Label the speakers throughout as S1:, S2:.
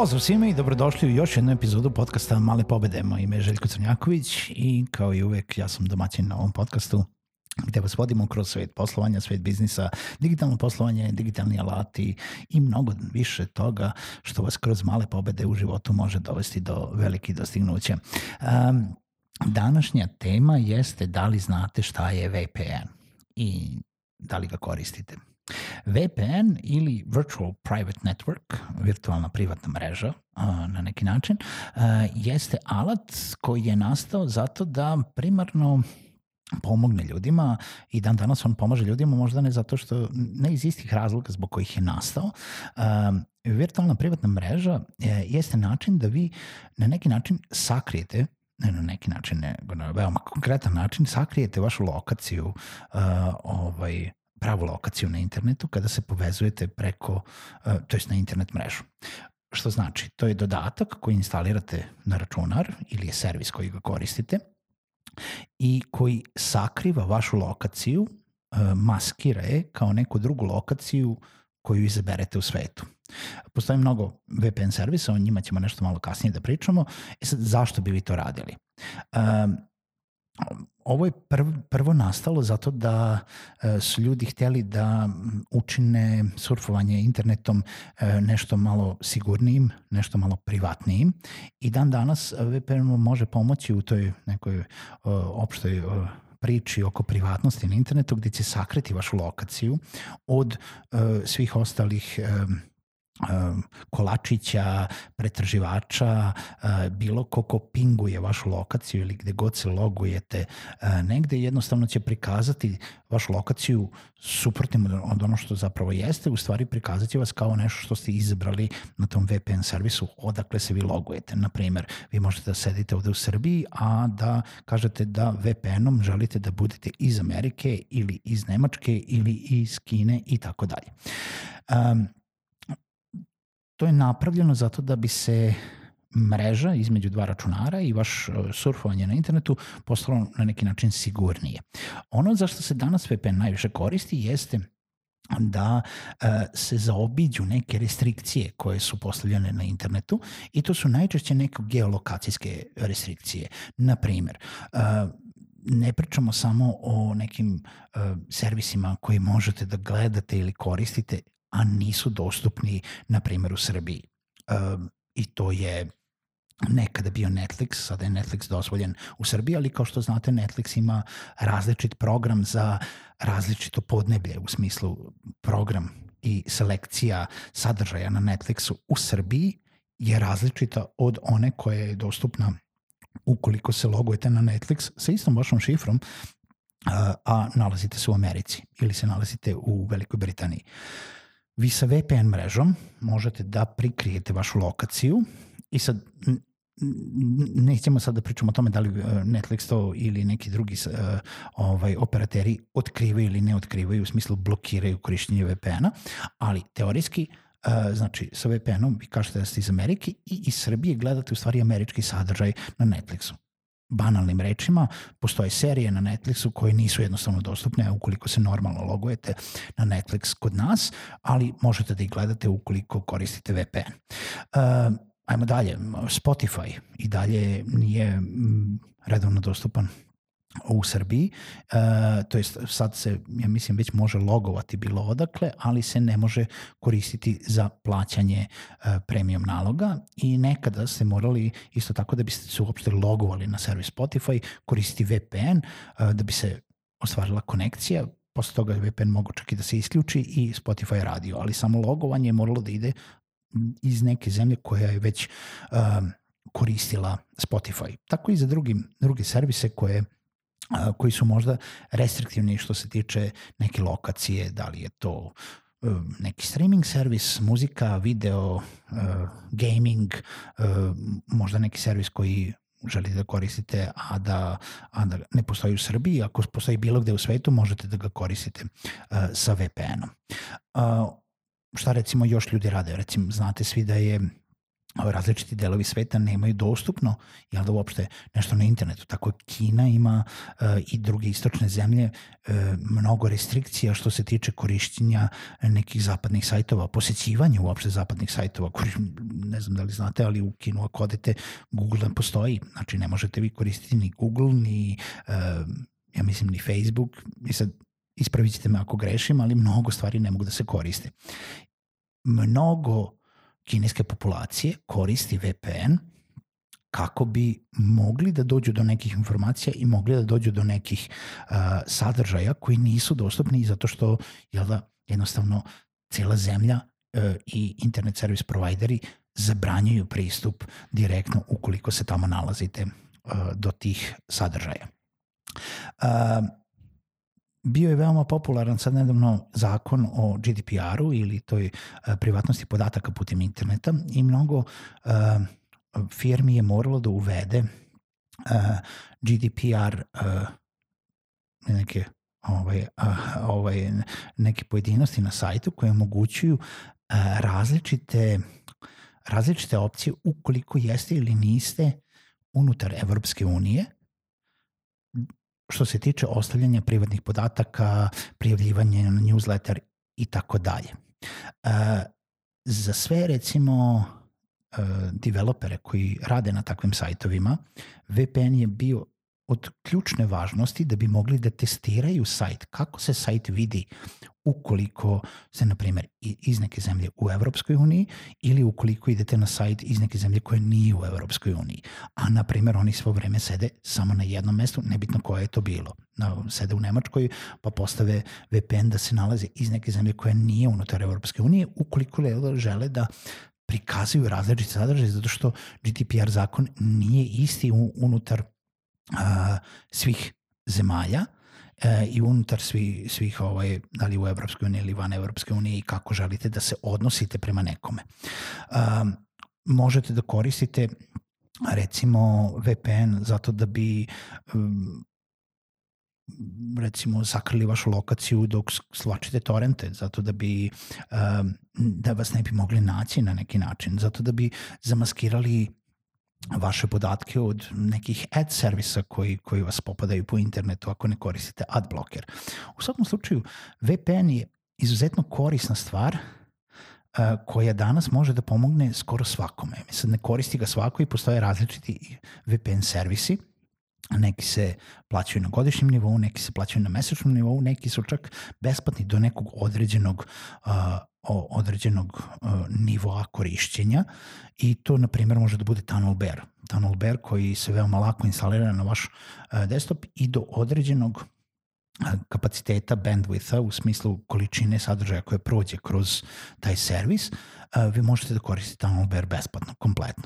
S1: Pozdrav svima i dobrodošli u još jednu epizodu podcasta Male pobede. Moje ime je Željko Crnjaković i kao i uvek ja sam domaćin na ovom podcastu gde vas vodimo kroz svet poslovanja, svet biznisa, digitalno poslovanje, digitalni alati i mnogo više toga što vas kroz male pobede u životu može dovesti do velikih dostignuća. Um, današnja tema jeste da li znate šta je VPN i da li ga koristite. VPN ili Virtual Private Network, virtualna privatna mreža na neki način, jeste alat koji je nastao zato da primarno pomogne ljudima i dan danas on pomaže ljudima možda ne zato što, ne iz istih razloga zbog kojih je nastao. virtualna privatna mreža je, jeste način da vi na neki način sakrijete ne na neki način, ne, na veoma konkretan način, sakrijete vašu lokaciju uh, ovaj, pravu lokaciju na internetu kada se povezujete preko, e, to jest na internet mrežu. Što znači, to je dodatak koji instalirate na računar ili je servis koji ga koristite i koji sakriva vašu lokaciju, e, maskira je kao neku drugu lokaciju koju izaberete u svetu. Postoji mnogo VPN servisa, o njima ćemo nešto malo kasnije da pričamo. E sad, zašto bi vi to radili? Um, ovo je prv, prvo nastalo zato da e, su ljudi hteli da učine surfovanje internetom e, nešto malo sigurnijim, nešto malo privatnijim. I dan danas VPN može pomoći u toj nekoj opštoj priči oko privatnosti na internetu gde će sakriti vašu lokaciju od svih ostalih kolačića, pretraživača, bilo ko ko pinguje vašu lokaciju ili gde god se logujete negde, jednostavno će prikazati vašu lokaciju suprotnim od ono što zapravo jeste, u stvari prikazat će vas kao nešto što ste izabrali na tom VPN servisu odakle se vi logujete. Naprimer, vi možete da sedite ovde u Srbiji, a da kažete da VPN-om želite da budete iz Amerike ili iz Nemačke ili iz Kine i tako dalje. Um, To je napravljeno zato da bi se mreža između dva računara i vaš e, surfovanje na internetu postalo na neki način sigurnije. Ono za što se danas VPN najviše koristi jeste da e, se zaobiđu neke restrikcije koje su postavljene na internetu i to su najčešće neke geolokacijske restrikcije. Na primer, e, ne pričamo samo o nekim servisima koji možete da gledate ili koristite a nisu dostupni, na primjer, u Srbiji. Um, I to je nekada bio Netflix, sada je Netflix dozvoljen u Srbiji, ali kao što znate Netflix ima različit program za različito podneblje u smislu program i selekcija sadržaja na Netflixu u Srbiji je različita od one koja je dostupna ukoliko se logujete na Netflix sa istom vašom šifrom, a nalazite se u Americi ili se nalazite u Velikoj Britaniji. Uh, vi sa VPN mrežom možete da prikrijete vašu lokaciju i sad nećemo sad da pričamo o tome da li e, Netflix to ili neki drugi uh, ovaj, operateri otkrivaju ili ne otkrivaju, u smislu blokiraju korišćenje VPN-a, ali teorijski Uh, znači sa VPN-om vi kažete da ste iz Amerike i iz Srbije gledate u stvari američki sadržaj na Netflixu banalnim rečima, postoje serije na Netflixu koje nisu jednostavno dostupne ukoliko se normalno logujete na Netflix kod nas, ali možete da ih gledate ukoliko koristite VPN. Uh, ajmo dalje, Spotify i dalje nije redovno dostupan u Srbiji, e, to jest sad se, ja mislim, već može logovati bilo odakle, ali se ne može koristiti za plaćanje e, premium naloga i nekada ste morali isto tako da biste se uopšte logovali na servis Spotify, koristiti VPN e, da bi se ostvarila konekcija, posle toga je VPN mogo čak i da se isključi i Spotify radio, ali samo logovanje je moralo da ide iz neke zemlje koja je već um, koristila Spotify. Tako i za drugi, druge servise koje koji su možda restriktivni što se tiče neke lokacije, da li je to um, neki streaming servis, muzika, video, uh, gaming, uh, možda neki servis koji želite da koristite, a da, a da ne postoji u Srbiji. Ako postoji bilo gde u svetu, možete da ga koristite uh, sa VPN-om. Šta recimo još ljudi rade? Recimo, znate svi da je različiti delovi sveta nemaju dostupno jel da uopšte nešto na internetu. Tako Kina ima uh, i druge istočne zemlje uh, mnogo restrikcija što se tiče korišćenja nekih zapadnih sajtova, posećivanja uopšte zapadnih sajtova. Ne znam da li znate, ali u Kinu ako odete Google ne postoji. Znači ne možete vi koristiti ni Google, ni uh, ja mislim ni Facebook. I sad ispravit ćete me ako grešim, ali mnogo stvari ne mogu da se koriste. Mnogo kineske populacije koristi VPN kako bi mogli da dođu do nekih informacija i mogli da dođu do nekih uh, sadržaja koji nisu dostupni zato što jel da, jednostavno cela zemlja uh, i internet service provajderi zabranjuju pristup direktno ukoliko se tamo nalazite uh, do tih sadržaja. Uh, bio je veoma popularan sad nedavno zakon o GDPR-u ili toj uh, privatnosti podataka putem interneta i mnogo uh, firmi je moralo da uvede uh, GDPR uh, neke ovaj, ovaj, neke pojedinosti na sajtu koje omogućuju različite različite opcije ukoliko jeste ili niste unutar Evropske unije što se tiče ostavljanja privatnih podataka, prijavljivanja na newsletter i tako dalje. E, za sve recimo e, developere koji rade na takvim sajtovima, VPN je bio od ključne važnosti da bi mogli da testiraju sajt, kako se sajt vidi ukoliko se, na primjer, iz neke zemlje u Evropskoj uniji ili ukoliko idete na sajt iz neke zemlje koja nije u Evropskoj uniji. A, na primjer, oni svo vreme sede samo na jednom mestu, nebitno koje je to bilo. Na, sede u Nemačkoj, pa postave VPN da se nalaze iz neke zemlje koja nije unutar Evropske unije, ukoliko žele da prikazuju različite sadržaje, zato što GDPR zakon nije isti unutar svih zemalja e, i unutar svi, svih, ovaj, da li u Evropskoj uniji ili van Evropske unije i kako želite da se odnosite prema nekome. A, možete da koristite recimo VPN zato da bi um, recimo sakrili vašu lokaciju dok slačite torrente, zato da bi um, da vas ne bi mogli naći na neki način, zato da bi zamaskirali vaše podatke od nekih ad servisa koji, koji vas popadaju po internetu ako ne koristite ad blocker. U svakom slučaju, VPN je izuzetno korisna stvar uh, koja danas može da pomogne skoro svakome. Mislim, ne koristi ga svako i postoje različiti VPN servisi, neki se plaćaju na godišnjem nivou, neki se plaćaju na mesečnom nivou, neki su čak besplatni do nekog određenog uh, određenog uh, nivoa korišćenja i to, na primjer, može da bude Tunnel Bear. Tunnel Bear koji se veoma lako instalira na vaš uh, desktop i do određenog uh, kapaciteta bandwidtha u smislu količine sadržaja koje prođe kroz taj servis, vi možete da koristite Tunnel Bear besplatno, kompletno.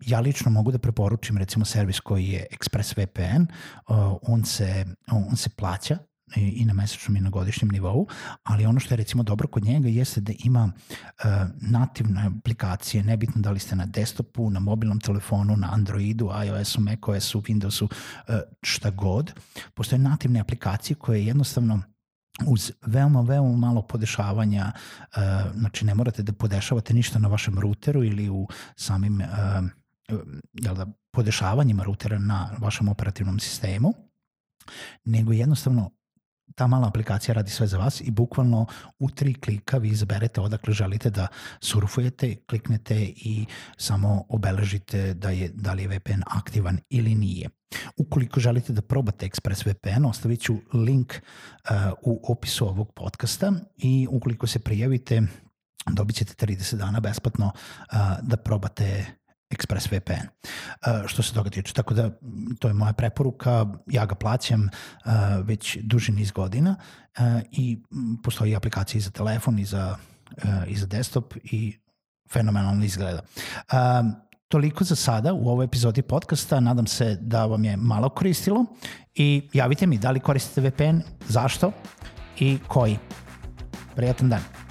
S1: Ja lično mogu da preporučim recimo servis koji je ExpressVPN, uh, on se, on se plaća i na mesečnom i na godišnjem nivou, ali ono što je recimo dobro kod njega jeste da ima uh, nativne aplikacije, nebitno da li ste na desktopu, na mobilnom telefonu, na Androidu, iOS-u, macOS-u, Windowsu, uh, šta god. Postoje nativne aplikacije koje jednostavno uz veoma, veoma malo podešavanja, uh, znači ne morate da podešavate ništa na vašem ruteru ili u samim uh, jel da, podešavanjima rutera na vašem operativnom sistemu, nego jednostavno ta mala aplikacija radi sve za vas i bukvalno u tri klika vi izaberete odakle želite da surfujete, kliknete i samo obeležite da, je, da li je VPN aktivan ili nije. Ukoliko želite da probate ExpressVPN, ostavit ću link uh, u opisu ovog podcasta i ukoliko se prijavite, dobit ćete 30 dana besplatno uh, da probate ExpressVPN. Uh, što se toga tiče. Tako da to je moja preporuka, ja ga plaćam uh, već duži niz godina uh, i postoji aplikacija i za telefon i za, i za desktop i fenomenalno izgleda. Toliko za sada u ovoj epizodi podcasta. Nadam se da vam je malo koristilo i javite mi da li koristite VPN, zašto i koji. Prijatan dan.